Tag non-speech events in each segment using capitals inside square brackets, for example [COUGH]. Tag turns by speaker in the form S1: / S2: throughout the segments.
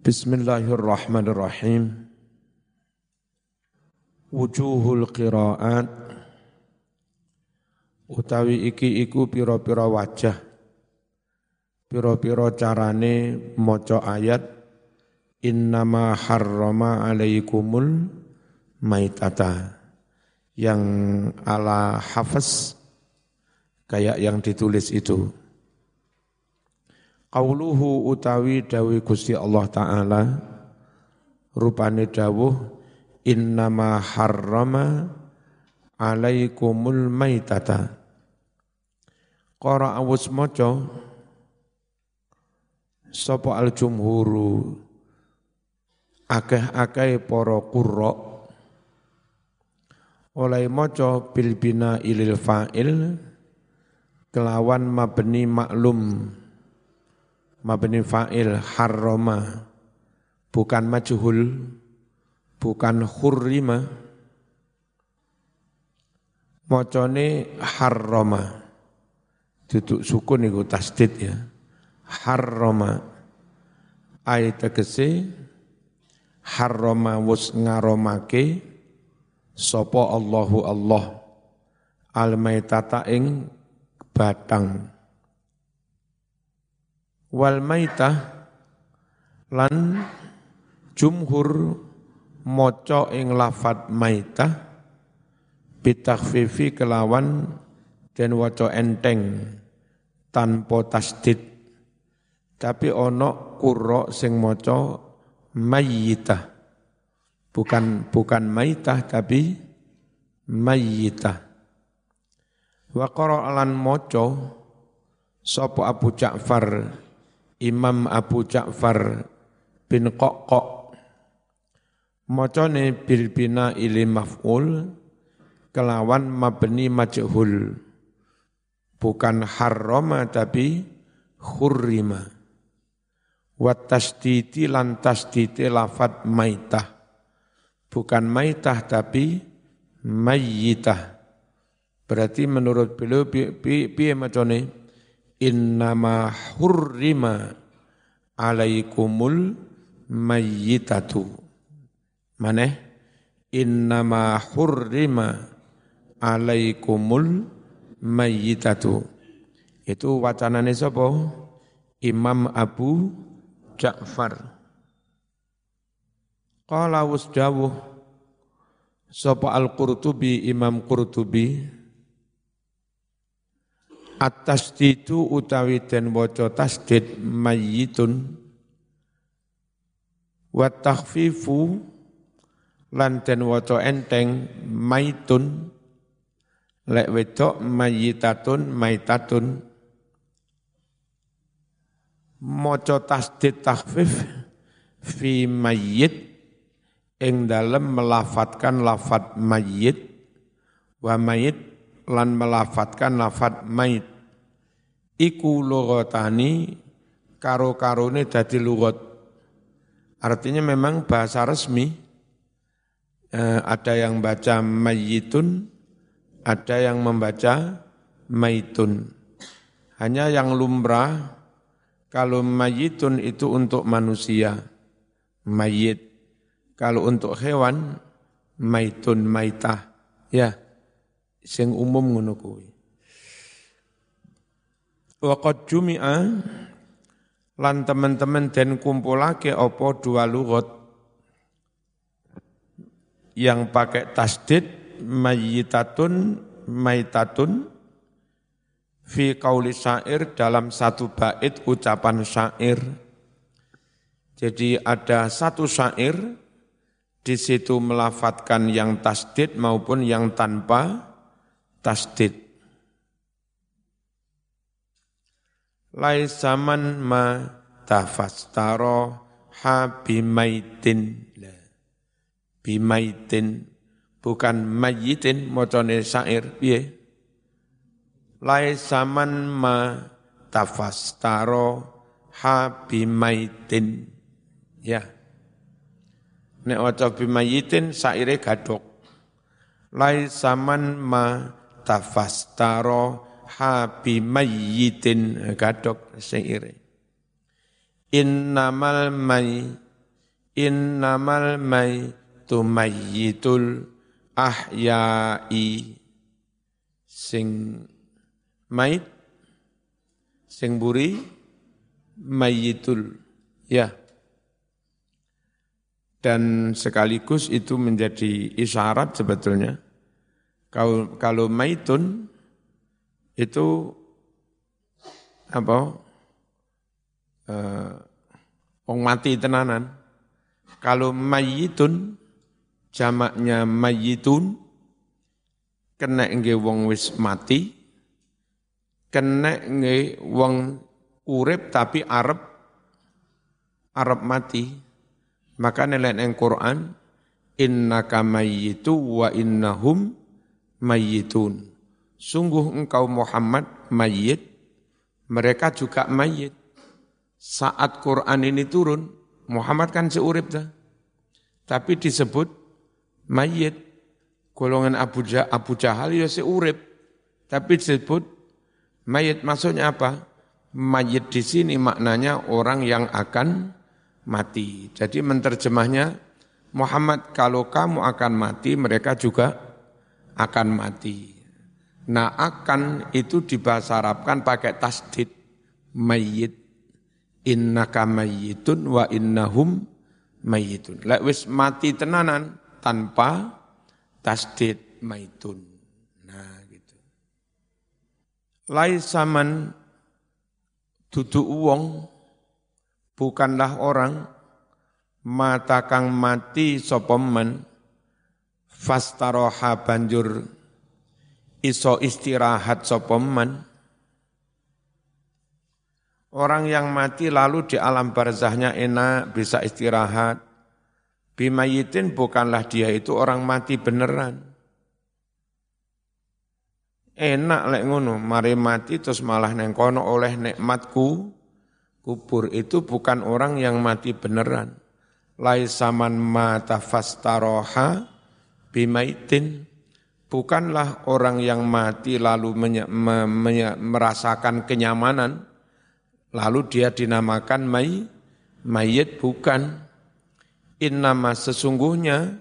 S1: Bismillahirrahmanirrahim. Wujuhul qiraat. Utawi iki iku pira-pira wajah. Pira-pira carane maca ayat innama harrama alaikumul maitata. Yang ala hafaz kayak yang ditulis itu Qauluhu utawi dawi Gusti Allah Ta'ala rupane dawuh innama harrama alaikumul maitata. Qara awus maca sapa al jumhuru akeh-akeh para qurra. Oleh maca bil bina ilil fa'il kelawan mabni maklum mabni fa'il harrama. Bukan majhul bukan hurrima. Macane harrama. Duduk sukun iku tasdid ya. Harrama. Ayat tegese harrama wus ngaromake sapa Allahu Allah. Al maitata ing batang wal maitah lan jumhur maca ing lafat maitah bitakhfifi kelawan dan waca enteng tanpa tasdid. Tapi ono kuro sing maca mayyitah. Bukan bukan maitah tapi mayyitah. Wa qara lan maca sapa Abu Ja'far Imam Abu Ja'far bin Qoqok macane bil bina ili maf'ul kelawan mabni majhul. Bukan harrama tapi khurrima wa tasditi lan tasditi lafat maitah. Bukan maitah tapi mayyitah. Berarti menurut beliau piye macane innama hurrima alaikumul mayyitatu. Maneh innama hurrima alaikumul mayyitatu. Itu wacanane sapa? Imam Abu Ja'far. Qala wasdawuh sapa Al-Qurtubi Imam Qurtubi At-tasdidu utawi den waca tasdid mayyitun. Wa takhfifu lan den waca enteng maitun. Lek wedok mayyitatun maitatun. Maca tasdid takhfif fi mayyit. Ing dalem melafatkan lafat mayyit. Wa mayyit lan melafatkan lafat mait iku lughatani karo-karone dadi lugat. Artinya memang bahasa resmi eh, ada yang baca mayitun, ada yang membaca maitun. Hanya yang lumrah kalau mayitun itu untuk manusia, mayit. Kalau untuk hewan, maitun, maitah. Ya, sing umum ngono kuwi. Waqad jumi'a lan teman-teman den kumpulake apa dua lugat yang pakai tasdid mayyitatun maitatun fi qauli syair dalam satu bait ucapan syair. Jadi ada satu syair di situ melafatkan yang tasdid maupun yang tanpa tasdid. laisaman ma tafastaro ha bimaitin. Bimaitin bukan mayitin mocone syair piye? Laisaman ma tafastaro ha bimaitin. Ya. Nek waca bimayitin syaire gadok. Laisaman ma tafastaro habi mayyitin. Gadok sing iri. Innamal may innamal maitu mayyitul ahyai. Sing mait sing buri mayyitul. Ya. Dan sekaligus itu menjadi isyarat sebetulnya kalau kalau maitun itu apa? Eh, wong mati tenanan. Kalau mayitun jamaknya mayitun kena nge wong wis mati kena nge wong urip tapi Arab Arab mati. Maka nilai yang Quran innaka mayyitu wa innahum mayyitun sungguh engkau Muhammad mayyit mereka juga mayyit saat Quran ini turun Muhammad kan seurip dah. Tapi disebut mayit. Golongan Abu, jah Abu Jahal ya seurip. Tapi disebut mayit. Maksudnya apa? Mayit di sini maknanya orang yang akan mati. Jadi menterjemahnya, Muhammad kalau kamu akan mati, mereka juga akan mati. Nah akan itu dibahasa Arabkan pakai tasdid, mayit innaka mayyitun wa innahum mayyitun. Lek wis mati tenanan tanpa tasdid maitun. Nah gitu. Lai saman duduk wong bukanlah orang mata kang mati sapa men fastaroha banjur iso istirahat sapa men Orang yang mati lalu di alam barzahnya enak, bisa istirahat. Bimayitin bukanlah dia itu orang mati beneran. Enak lek ngono, mari mati terus malah nengkono oleh nikmatku kubur itu bukan orang yang mati beneran. Lai saman mata fastaroha bimaitin bukanlah orang yang mati lalu menye, me, me, merasakan kenyamanan Lalu dia dinamakan may, mayit bukan. Innama sesungguhnya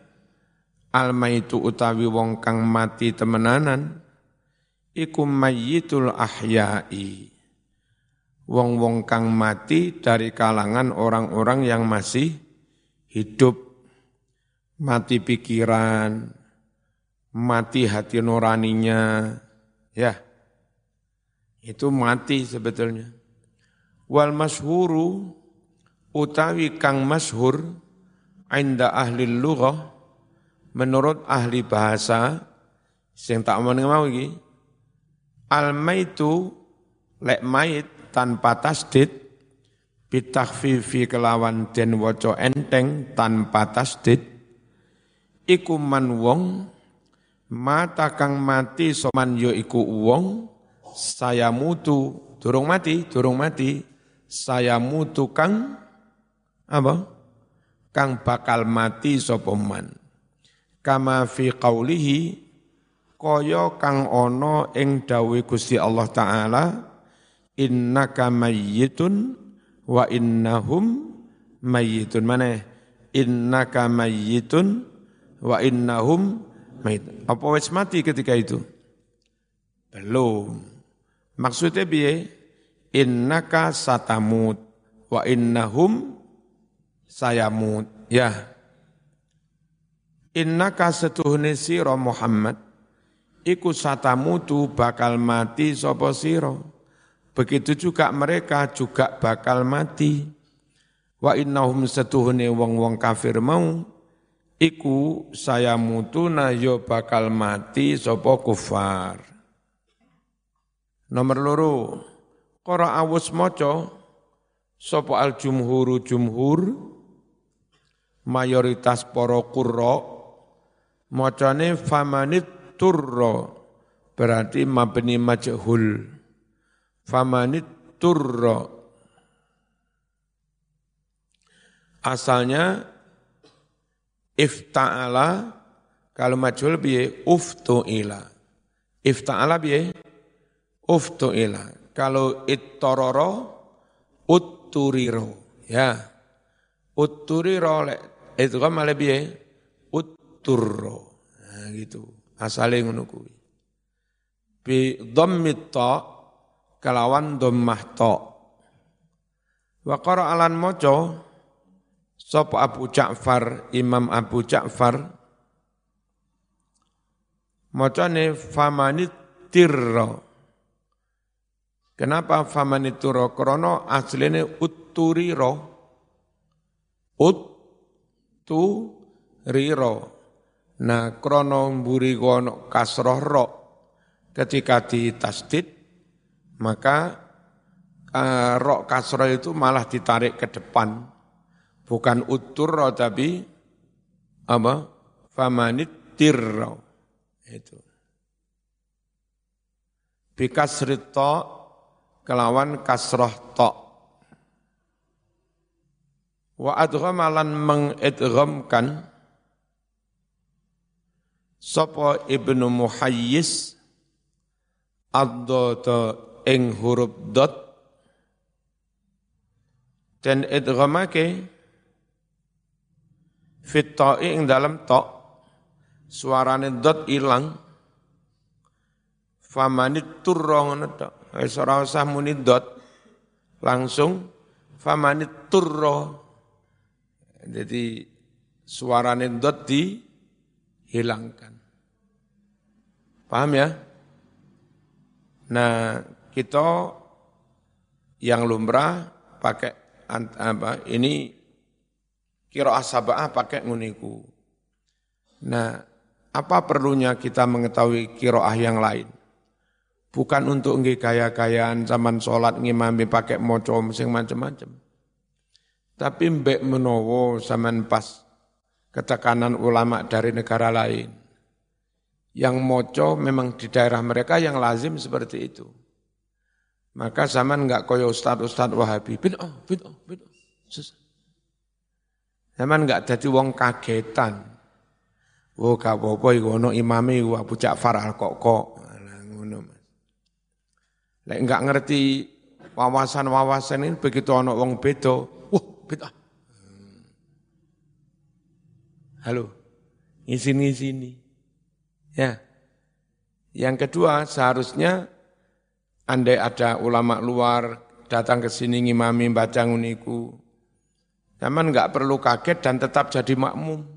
S1: al maitu utawi wong kang mati temenanan iku mayyitul ahyai. Wong-wong kang mati dari kalangan orang-orang yang masih hidup, mati pikiran, mati hati nuraninya, ya. Itu mati sebetulnya. Wal masyhuru utawi kang masyhur inda ahli lughah menurut ahli bahasa sing tak omong mau iki al maitu lek mait tanpa tasdid bitakhfifi kelawan den waca enteng tanpa tasdid iku man wong mata kang mati soman yo iku wong saya mutu durung mati durung mati saya mutu kang apa? Kang bakal mati sapa man. Kama fi qaulihi kaya kang ana ing dawuh Gusti Allah taala innaka mayyitun wa innahum mayyitun mana innaka mayyitun wa innahum mayyitun apa wis mati ketika itu? Belum. Maksudnya biye innaka satamut. Wa innahum sayamut. Ya. Innaka setuhne sira Muhammad. Iku satamutu bakal mati sapa sira. Begitu juga mereka juga bakal mati. Wa innahum setuhne wong-wong kafir mau iku saya mutuna yo bakal mati sapa kufar. Nomor loro Qara awus maca sapa al jumhuru jumhur mayoritas para qurra macane famanit turra berarti mabni majhul. Famanit turra. Asalnya ifta'ala kalau majhul biye uftu'ila ifta'ala biye uftu'ila kalau ittororo utturiro ya Utturiro itu kan malah biye utturro. Nah, gitu. Asale ngono kuwi. Bi dhammit ta kelawan dhammah ta. Wa qara alan sapa Abu Ja'far Imam Abu Ja'far? Macane famanit tirra. Kenapa famanituro krono aslinya utturiro utturiro nah krono mburi kono kasroh ro ketika ditasdid maka uh, ro kasroh itu malah ditarik ke depan bukan utturro tapi apa? Famanitiro itu. Bikasrito kelawan kasroh to. Wa adghamalan mengidghamkan Sopo ibnu Muhayyis Ad-dota ing huruf dot. Dan idghamake fit ing dalam to suarane dot ilang. Famanit turra ngono tok. Usah muni dot. Langsung famanit turra. Jadi suarane dot dihilangkan. Paham ya? Nah kita yang lumrah pakai apa ini kira asabah pakai nguniku nah apa perlunya kita mengetahui kiroah yang lain Bukan untuk nggih kaya-kayaan zaman sholat ngimami pakai moco sing macam-macam. Tapi mbek menowo zaman pas ketekanan ulama dari negara lain. Yang moco memang di daerah mereka yang lazim seperti itu. Maka zaman enggak koyo ustad-ustad wahabi. Bin oh, bin oh. Zaman enggak jadi wong kagetan. Oh, gak apa-apa iku ono imame Abu Ja'far al-Kokok. Lek enggak ngerti wawasan-wawasan ini begitu ono wong beda, wah beda. Hmm. Halo, ngisi-ngisi Ya. Yang kedua, seharusnya andai ada ulama luar datang ke sini ngimami baca nguniku, zaman enggak perlu kaget dan tetap jadi makmum.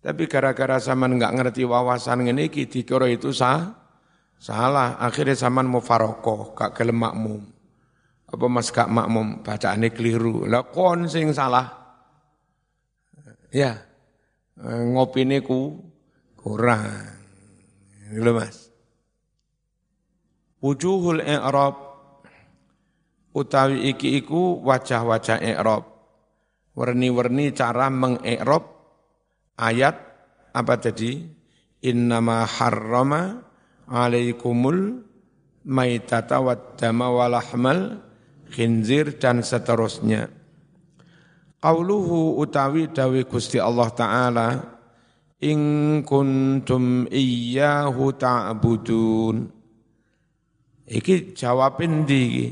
S1: Tapi gara-gara zaman enggak ngerti wawasan ini, dikira itu sah, Salah, akhirnya zaman mau farokoh, gak gelem makmum. Apa mas gak makmum, bacaannya keliru. Lah kon sing salah. Ya, ngopi ku kurang. Gitu mas. Wujuhul i'rab utawi iki iku wajah-wajah i'rab. Warni-warni cara mengi'rab ayat apa tadi? Innama harrama alaikumul maitata waddama walahmal khinzir dan seterusnya. Qauluhu utawi dawi Gusti Allah Ta'ala In kuntum iyyahu ta'budun Iki jawabin di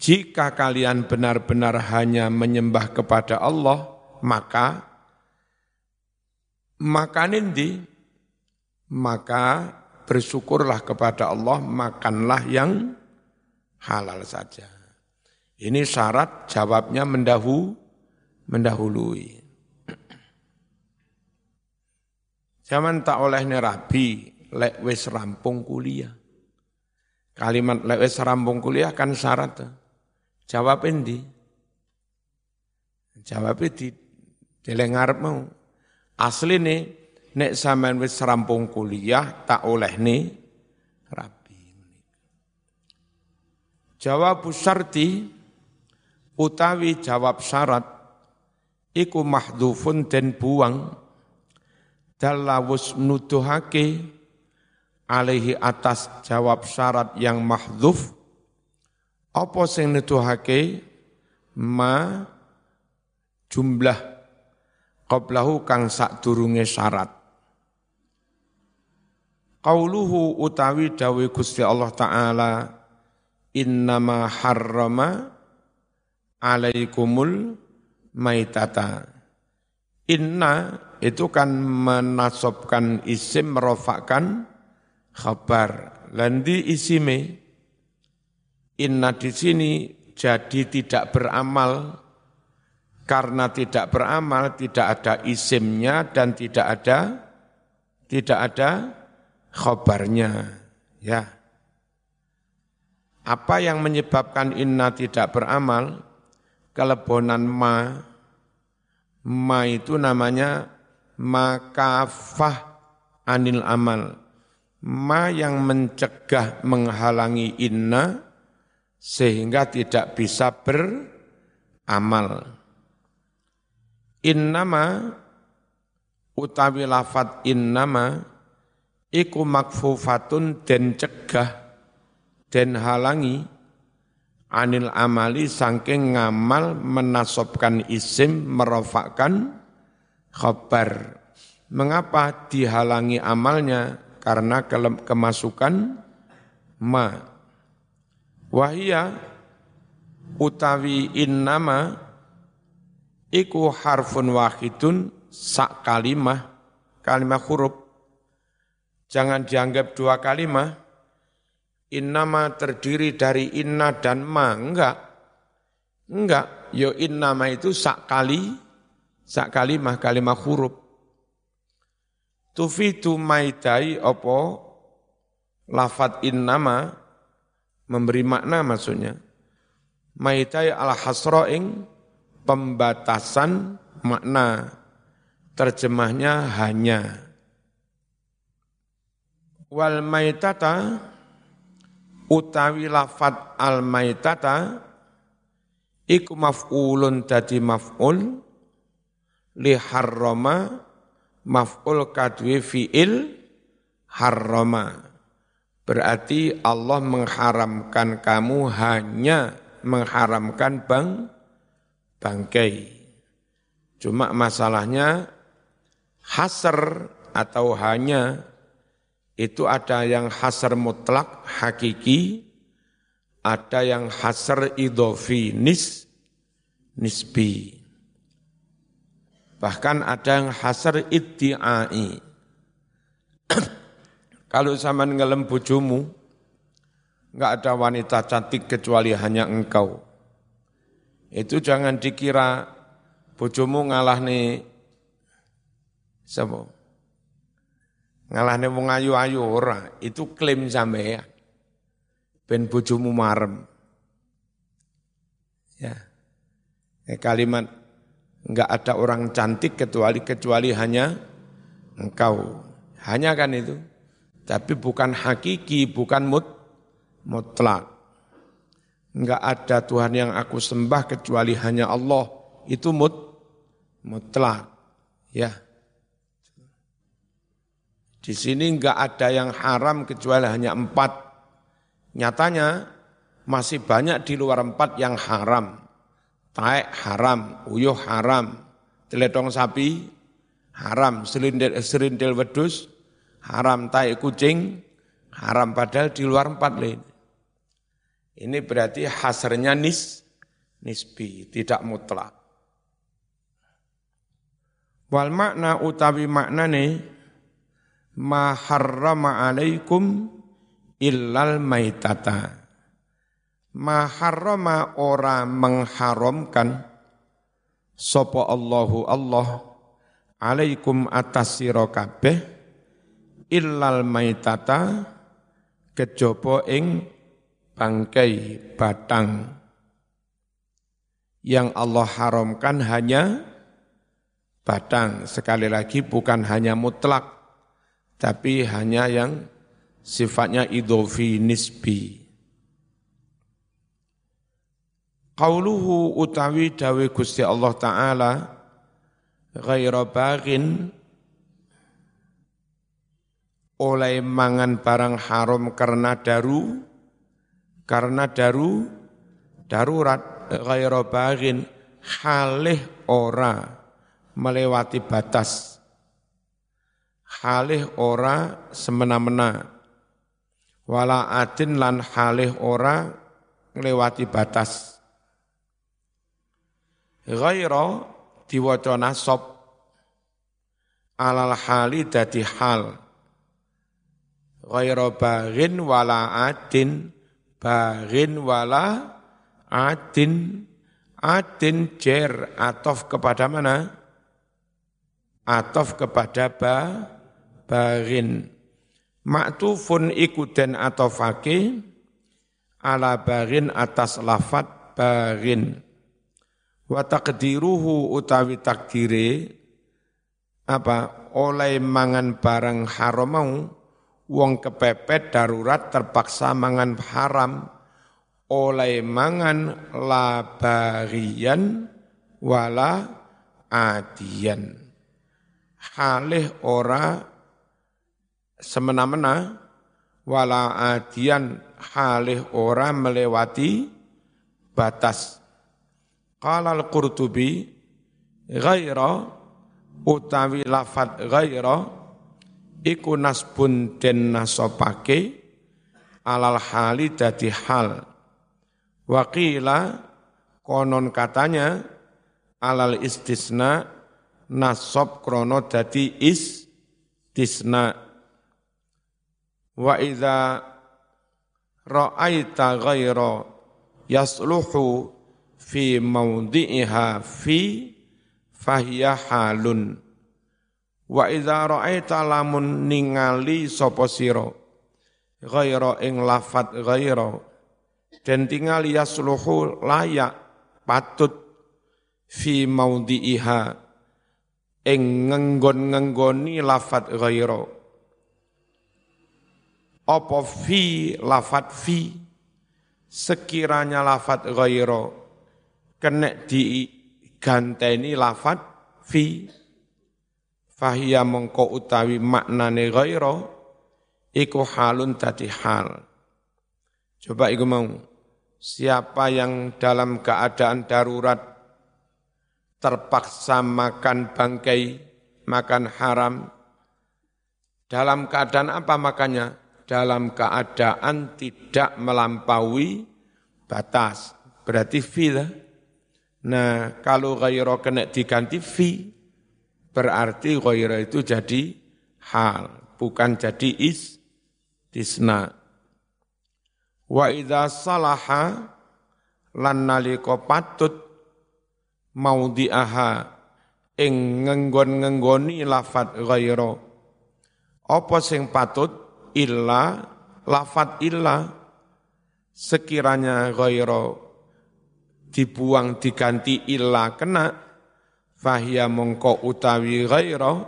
S1: Jika kalian benar-benar hanya menyembah kepada Allah Maka Makanin di maka bersyukurlah kepada Allah, makanlah yang halal saja. Ini syarat jawabnya mendahu, mendahului. Zaman tak oleh rabi, lek wis rampung kuliah. Kalimat lek wis rampung kuliah kan syarat. Jawab endi? Jawab di dilengar mau. Asli nih, nek sampean wis rampung kuliah tak oleh nih rabi. Jawab syarti utawi jawab syarat iku mahdhufun den buang dalawus nuduhake alaihi atas jawab syarat yang mahdhuf apa sing nuduhake ma jumlah qablahu kang sak durunge syarat Qauluhu utawi dawe Gusti Allah Ta'ala innama harrama alaikumul maitata. Inna itu kan menasobkan isim merofakkan khabar. Landi isime inna di sini jadi tidak beramal. Karena tidak beramal tidak ada isimnya dan tidak ada tidak ada khabarnya ya. Apa yang menyebabkan inna tidak beramal? Kelebonan ma. Ma itu namanya makafah anil amal. Ma yang mencegah menghalangi inna sehingga tidak bisa beramal. Innama utawi lafat innama iku makfufatun den cegah den halangi anil amali sangking ngamal menasobkan isim merofakkan khabar. Mengapa dihalangi amalnya? Karena kemasukan ma. Wahia utawi innama iku harfun wahidun sak kalimah, kalimah huruf. Jangan dianggap dua kalimah. Innama terdiri dari inna dan ma, enggak. Enggak, yo innama itu sak kali sak kalimah kalimah huruf tufitu maitai opo lafat innama memberi makna maksudnya. Maitai al hasroing pembatasan makna. Terjemahnya hanya. Wal maitata utawi lafat al maitata iku maf'ulun dadi maf'ul li harrama maf'ul kadwi fi'il harrama. Berarti Allah mengharamkan kamu hanya mengharamkan bang bangkai. Cuma masalahnya hasr atau hanya itu ada yang hasr mutlak hakiki, ada yang hasr idofi nis nisbi. Bahkan ada yang hasar iddi'ai. Kalau sama ngelem bojomu, enggak ada wanita cantik kecuali hanya engkau. Itu jangan dikira bojomu ngalah nih sapa? Ngalah nih wong ayu-ayu ora, itu klaim sampean. Ben bojomu marem. Ya. Kalimat Enggak ada orang cantik kecuali kecuali hanya engkau. Hanya kan itu. Tapi bukan hakiki, bukan mut, mutlak. Enggak ada Tuhan yang aku sembah kecuali hanya Allah. Itu mut, mutlak. Ya. Di sini enggak ada yang haram kecuali hanya empat. Nyatanya masih banyak di luar empat yang haram taek haram, uyuh haram, teletong sapi haram, serindel wedus haram, taek kucing haram, padahal di luar empat lain. Ini berarti hasarnya nis, nisbi, tidak mutlak. Wal makna utawi maknane ma harrama alaikum illal maitata maharrama ora mengharamkan sapa Allahu Allah alaikum atas sira kabeh illal maitata kejaba ing bangkai batang. Yang Allah haramkan hanya batang. Sekali lagi bukan hanya mutlak tapi hanya yang sifatnya idhofi nisbi. Qauluhu utawi dawe Gusti Allah Ta'ala ghaira bagin oleh mangan barang haram karena daru karena daru darurat ghaira bagin halih ora melewati batas. Halih ora semena-mena. Wala adin lan halih ora melewati batas. Ghaira diwaca nasab. Alal hali dadi hal ghaira baghin wala adin. Baghin wala adin. Adin jer atof kepada mana? Atof kepada ba baghin. Maktufun ikuden atofake ala baghin atas lafat baghin. Wa taqdiruhu utawi takdire apa oleh mangan barang haram mau wong kepepet darurat terpaksa mangan haram. Oleh mangan labarian wala adian. Halih ora semena-mena wala adian halih ora melewati batas. Qala al-Qurtubi ghaira utawi lafat ghaira iku nasbun den nasopake alal hali dadi hal. Waqila konon katanya alal istisna nasob krono dadi istisna. Wa idza ra'aita ghaira yasluhu fi maudhi'iha fi fahiya halun wa idza ra'aita lamun ningali sapa sira? Ghaira ing lafat ghaira. Dan tinggal yasluhu layak patut fi maudhi'iha ing ngenggon-ngenggoni lafat ghaira. Apa fi lafat fi? Sekiranya lafat ghaira kena diganteni lafat fi fahiya mongko utawi maknane ghaira iku halun tadi hal. Coba iku mau. Siapa yang dalam keadaan darurat terpaksa makan bangkai makan haram dalam keadaan apa makanya dalam keadaan tidak melampaui batas. Berarti fi Nah, kalau ghaira kena diganti fi, berarti ghaira itu jadi hal, bukan jadi is, tisna. Wa idza salaha lan nalika patut maudhi'aha ing ngenggon-ngenggoni lafat ghaira. Apa sing patut illa lafat illa sekiranya ghaira dibuang diganti illa kena fahya mongko utawi ghaira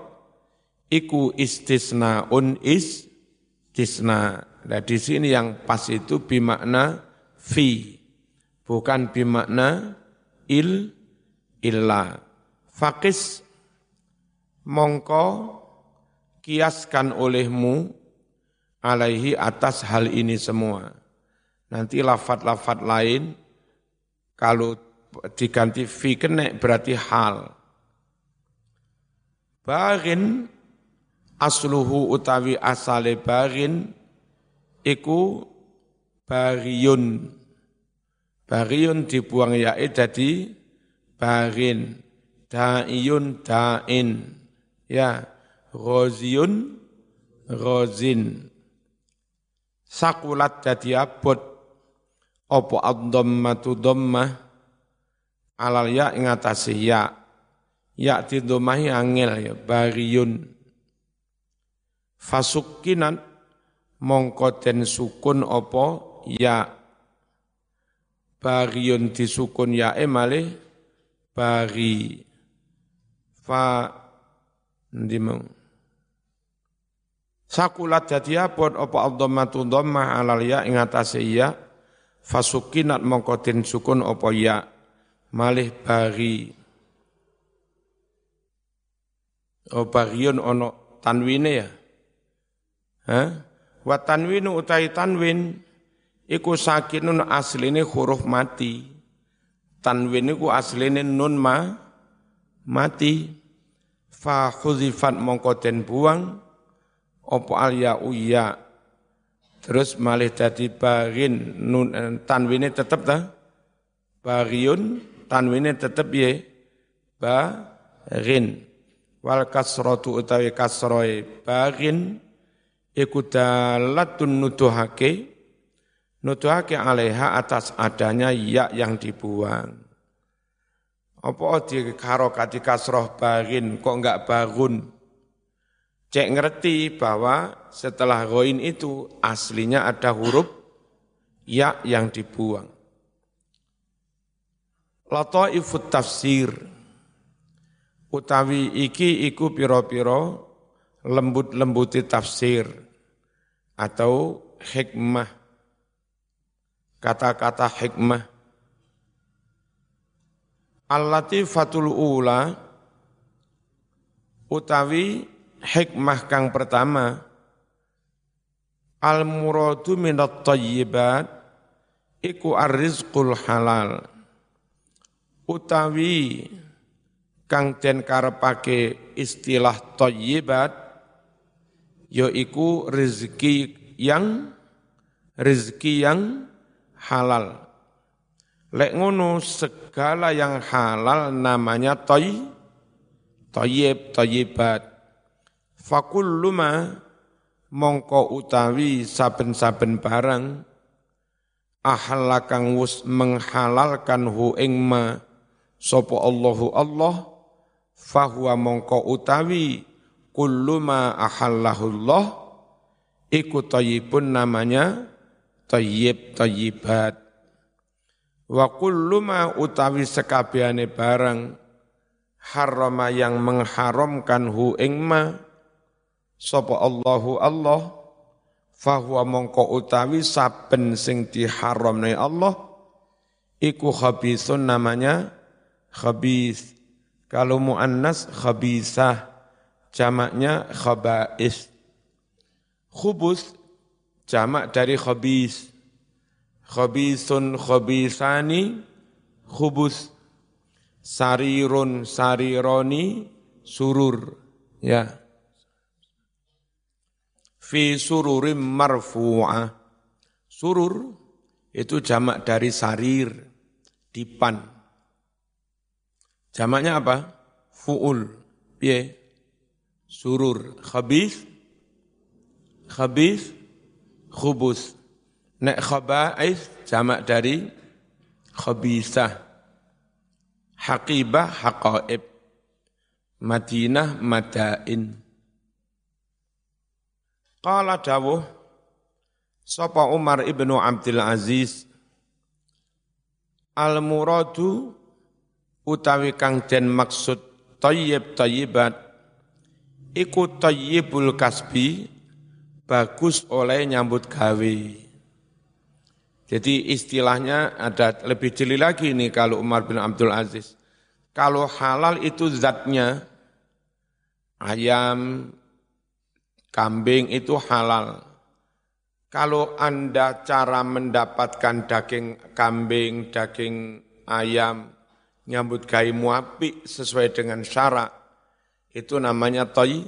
S1: iku istisnaun istisna. Nah di sini yang pas itu bimakna fi bukan bimakna il illa. Fakis mongko kiaskan olehmu alaihi atas hal ini semua. Nanti lafat-lafat lain kalau diganti fi kene berarti hal. Barin asluhu utawi asale barin iku bariyun. Bariyun dibuang yae jadi barin. Da'iyun da'in. Ya, roziyun rozin. Sakulat jadi abot opo ad-dhammatu dhammah alal ya ing atase ya ya ti dhommahi angel ya bariyun. Fasukinan mongko den sukun opo ya. Bariyun disukun ya emale bari. Fa ndi Sakulat dadi abot apa ad-dhammatu dhammah alal ya ing atase ya. Fasukinat mongko den sukun apa ya. Malih bari oh bariun ono tanwine ya? Ha wa tanwinu utai tanwin iku sakinun asline huruf mati. Tanwin iku asline nun ma mati. Fa khuzifat mongko den buang apa al ya uya Terus malih dadi barin nun eh, tanwine tetep ta? Bariun tanwine tetep ye? Baghin wal kasratu utawi kasroe baghin iku dalatun nuduhake nuduhake alaiha atas adanya ya yang dibuang. Apa di karokati kasroh baghin kok enggak bangun? Cek ngerti bahwa setelah goin itu aslinya ada huruf ya yang dibuang. Lataifut tafsir utawi iki iku piro-piro lembut-lembuti tafsir atau hikmah kata-kata hikmah. Al-latifatul ula utawi hikmah kang pertama al-muradu minat tayyibat iku ar-rizqul halal. Utawi kang den karepake istilah thayyibat yaiku rezeki yang rezeki yang halal. Lek ngono segala yang halal namanya toy, toyib, toyibat. Fakulluma mongko utawi saben-saben barang ahallakang wus menghalalkan hu ing ma sapa Allahu Allah fahuwa mongko utawi kullu ma ahallahullah iku thayyibun namanya thayyib thayyibat wa kullu ma utawi sekabehane barang harama yang mengharamkan hu ing ma sapa Allahu Allah fahuwa mongko utawi saben sing diharamne Allah iku khabisun namanya khabis kalau mu'annas khabisah, jamaknya khabais. Khubus, jamak dari khabis. Khabisun khabisani, khubus. Sarirun sarironi, surur. Ya. Fi sururim marfu'ah. Surur itu jamak dari sarir, dipan Jamaknya apa? Fu'ul. Piye? Surur. Khabis. Khabis. Khubus. Nek khabais jamak dari khabisah. Haqibah haqaib. Madinah madain. Qala dawuh Sapa Umar ibnu Abdul Aziz Al-muradu utawi kang den maksud thayyib thayyibat iku thayyibul kasbi bagus oleh nyambut gawe. Jadi istilahnya ada lebih jeli lagi nih kalau Umar bin Abdul Aziz. Kalau halal itu zatnya ayam, kambing itu halal. Kalau Anda cara mendapatkan daging kambing, daging ayam, nyambut gawe muapi sesuai dengan syarak itu namanya toy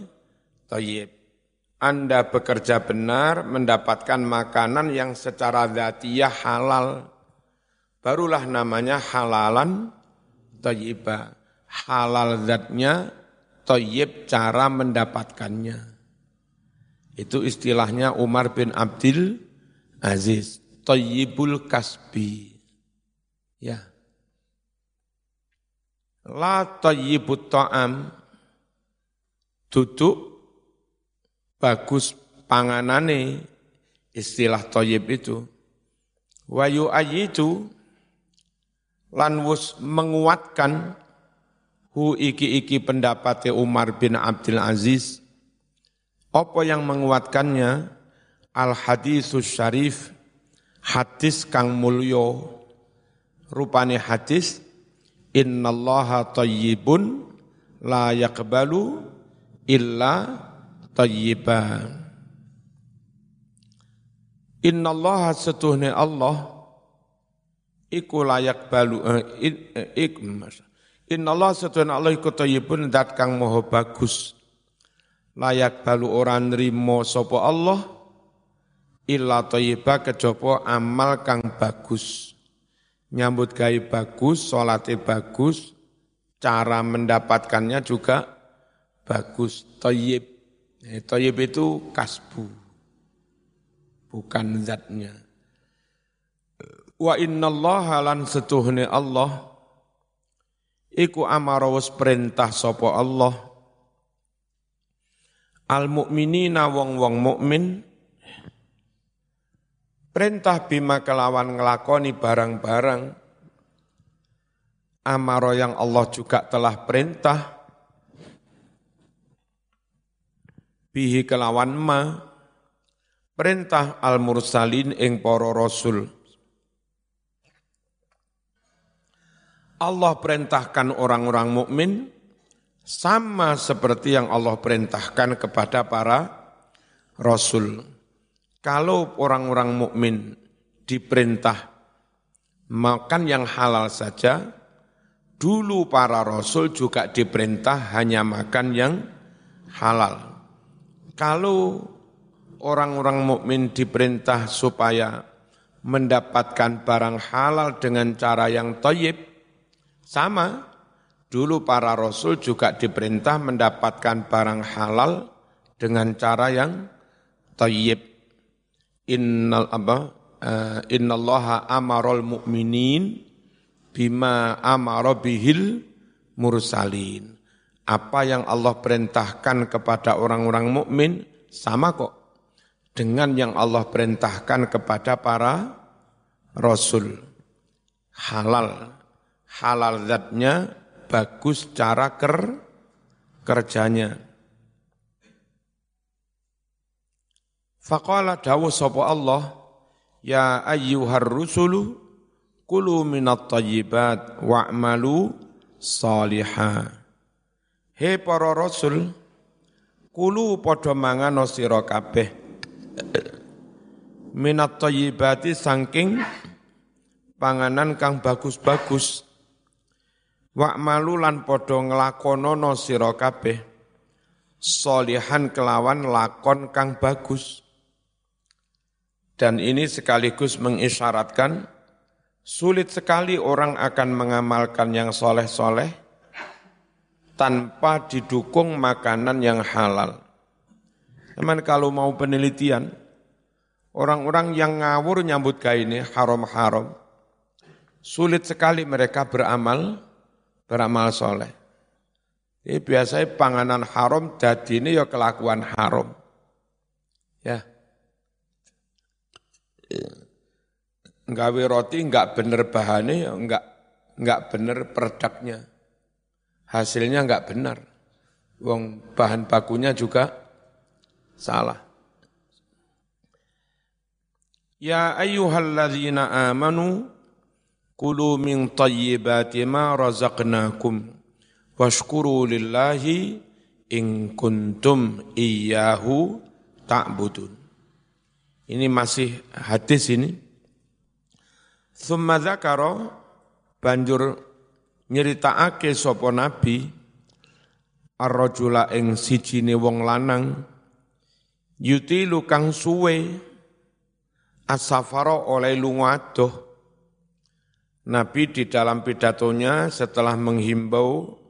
S1: toyib. Anda bekerja benar mendapatkan makanan yang secara zatiyah halal. Barulah namanya halalan toyibah. Halal zatnya, toyib cara mendapatkannya. Itu istilahnya Umar bin Abdul Aziz. Toyibul kasbi. Ya. La tayyibut ta'am. Duduk. Bagus panganane istilah tayyib itu. Wa yu'ayyidu. Lan wus menguatkan hu iki-iki pendapatnya Umar bin Abdul Aziz. Apa yang menguatkannya? Al hadisus syarif. Hadis kang mulyo rupane hadis innallaha tayyibun la yaqbalu illa tayyiban innallaha setuhne Allah iku layak balu eh, ik, innallaha setuhne Allah iku tayyibun dat kang moho bagus. Layak balu orang nrimo sapa Allah illa tayyiba kejaba amal kang bagus nyambut gawe bagus, salate bagus, cara mendapatkannya juga bagus. Toyib. Eh, toyib itu kasbu. Bukan zatnya. Wa inna Allah lan setuhni Allah. Iku amarawus perintah sopo Allah. Al mukminina wong wong mukmin perintah bima kelawan ngelakoni barang-barang. Amaro yang Allah juga telah perintah. Bihi kelawan ma. Perintah al mursalin ing para rasul. Allah perintahkan orang-orang mukmin sama seperti yang Allah perintahkan kepada para rasul. Kalau orang-orang mukmin diperintah makan yang halal saja, Dulu para rasul juga diperintah hanya makan yang halal. Kalau orang-orang mukmin diperintah supaya mendapatkan barang halal dengan cara yang toyib, sama. Dulu para rasul juga diperintah mendapatkan barang halal dengan cara yang toyib. Innal apa? Uh, innallaha amarul mu'minin bima amara bihil mursalin. Apa yang Allah perintahkan kepada orang-orang mukmin sama kok dengan yang Allah perintahkan kepada para rasul. Halal. Halal zatnya bagus cara ker kerjanya. Faqala dawu sapa Allah, ya ayyuhar rusulu Kulu minat tayyibat wa'malu salihah. He para rasul, kulu padha mangan sira kabeh. [CLEARS THROAT] Minat tayyibati saking panganan kang bagus-bagus. Wa'malu lan padha nglakonana sira kabeh. Solihan kelawan lakon kang bagus. Dan ini sekaligus mengisyaratkan Sulit sekali orang akan mengamalkan yang soleh-soleh tanpa didukung makanan yang halal. Teman kalau mau penelitian, orang-orang yang ngawur nyambut ini haram-haram, sulit sekali mereka beramal, beramal soleh. Ini biasanya panganan haram jadi ini ya kelakuan haram. Ya nggawe roti enggak bener bahannya ya enggak enggak bener produknya. Hasilnya enggak benar. Wong bahan bakunya juga salah. Ya ayyuhalladzina amanu kulu min tayyibati ma razaqnakum washkuru lillahi in kuntum iyyahu ta'budun. Ini masih hadis ini. Thumma dzakara banjur nyeritakake sapa nabi ar-rajula ing sijine wong lanang yutilu kang suwe asafara oleh lunga adoh Nabi di dalam pidatonya setelah menghimbau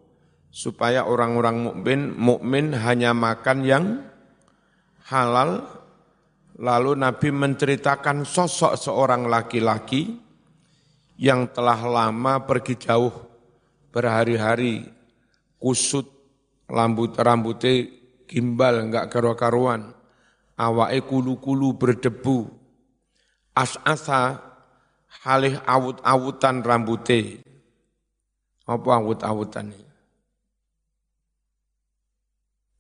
S1: supaya orang-orang mukmin mukmin hanya makan yang halal lalu Nabi menceritakan sosok seorang laki-laki yang telah lama pergi jauh berhari-hari kusut rambut rambutnya gimbal enggak karu-karuan awake kulu-kulu berdebu. As-asa halih awut-awutan rambutnya apa awut-awutan ini?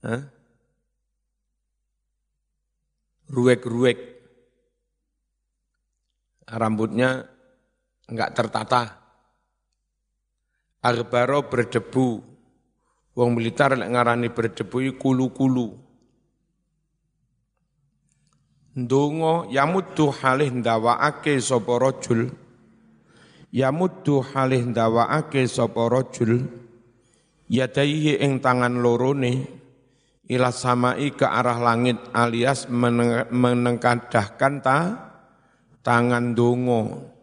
S1: Hah? Ruwek-ruwek rambutnya enggak tertata. Arbaro berdebu. Wong militer ngarani berdebu kulu-kulu. Ndonga yamuddu halih ndawaake sapa rajul. Yamuddu halih ndawaake sapa rajul. Yadaihi ing tangan lorone ila samai ke arah langit alias menengkadahkan ta tangan dongo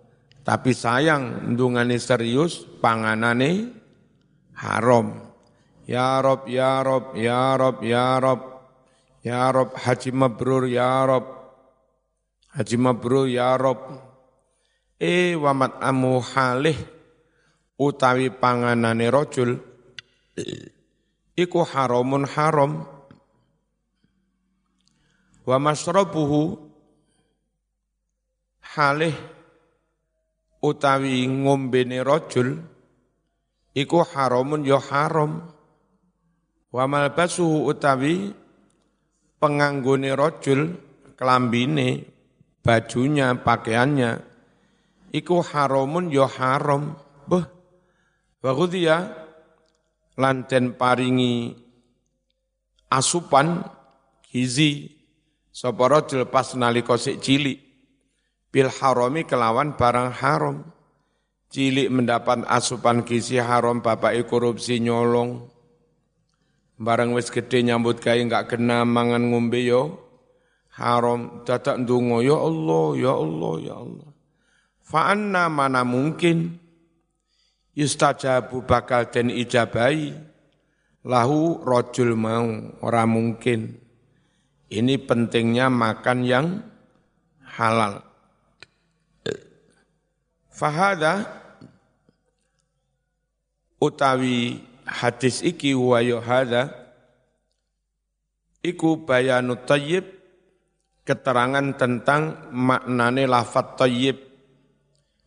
S1: tapi sayang ndungane serius panganane haram. Ya Rob, ya Rob, ya Rob, ya Rob, ya Rob, haji mabrur, ya Rob, haji mabrur, ya Rob. E wamat amu halih utawi panganane rojul, iku haramun haram. Wa masrabuhu halih utawi ngombene rojul, iku haramun ya haram. Wa malbasuhu utawi penganggone rojul kelambine bajunya pakaiannya iku haramun ya haram. Beh wa ghudhiya lanten paringi asupan gizi sapa rajul pas nalika sik cilik bil harami kelawan barang haram. Cilik mendapat asupan gizi haram bapak korupsi nyolong. Barang wis gede nyambut gawe enggak kena mangan ngombe yo haram. Dadak ndonga ya Allah ya Allah ya Allah. Fa anna mana mungkin yustajabu bakal den ijabai lahu rojul mau ora mungkin ini pentingnya makan yang halal. Fahada utawi hadis iki wa hadza iku bayanu tayyib keterangan tentang maknane lafat tayyib.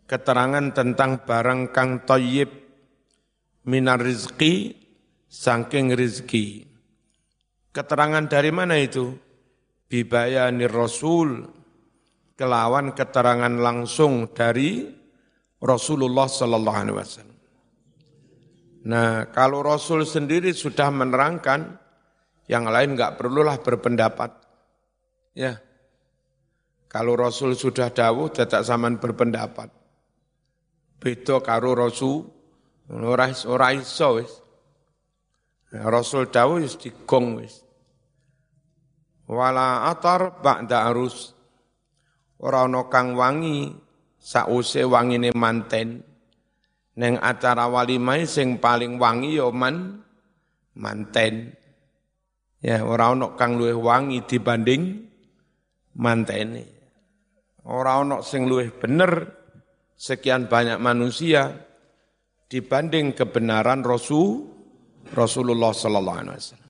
S1: Keterangan tentang barang kang tayyib minar rizki saking rizki keterangan dari mana itu bibayani rasul kelawan keterangan langsung dari Rasulullah sallallahu alaihi wasallam Nah, kalau Rasul sendiri sudah menerangkan, yang lain nggak perlulah berpendapat. Ya, kalau Rasul sudah dawuh, tidak zaman berpendapat. Beda karo Rasul, ora ora iso wis. Ya, Rasul dawuh wis digong wis. Wala atar ba'da arus. Ora ana kang wangi sause wangine manten. Neng acara walimah sing paling wangi ya man manten. Ya ora ono kang luwih wangi dibanding mantene. Ora ono sing luwih bener sekian banyak manusia dibanding kebenaran Rasul Rasulullah sallallahu alaihi wasallam.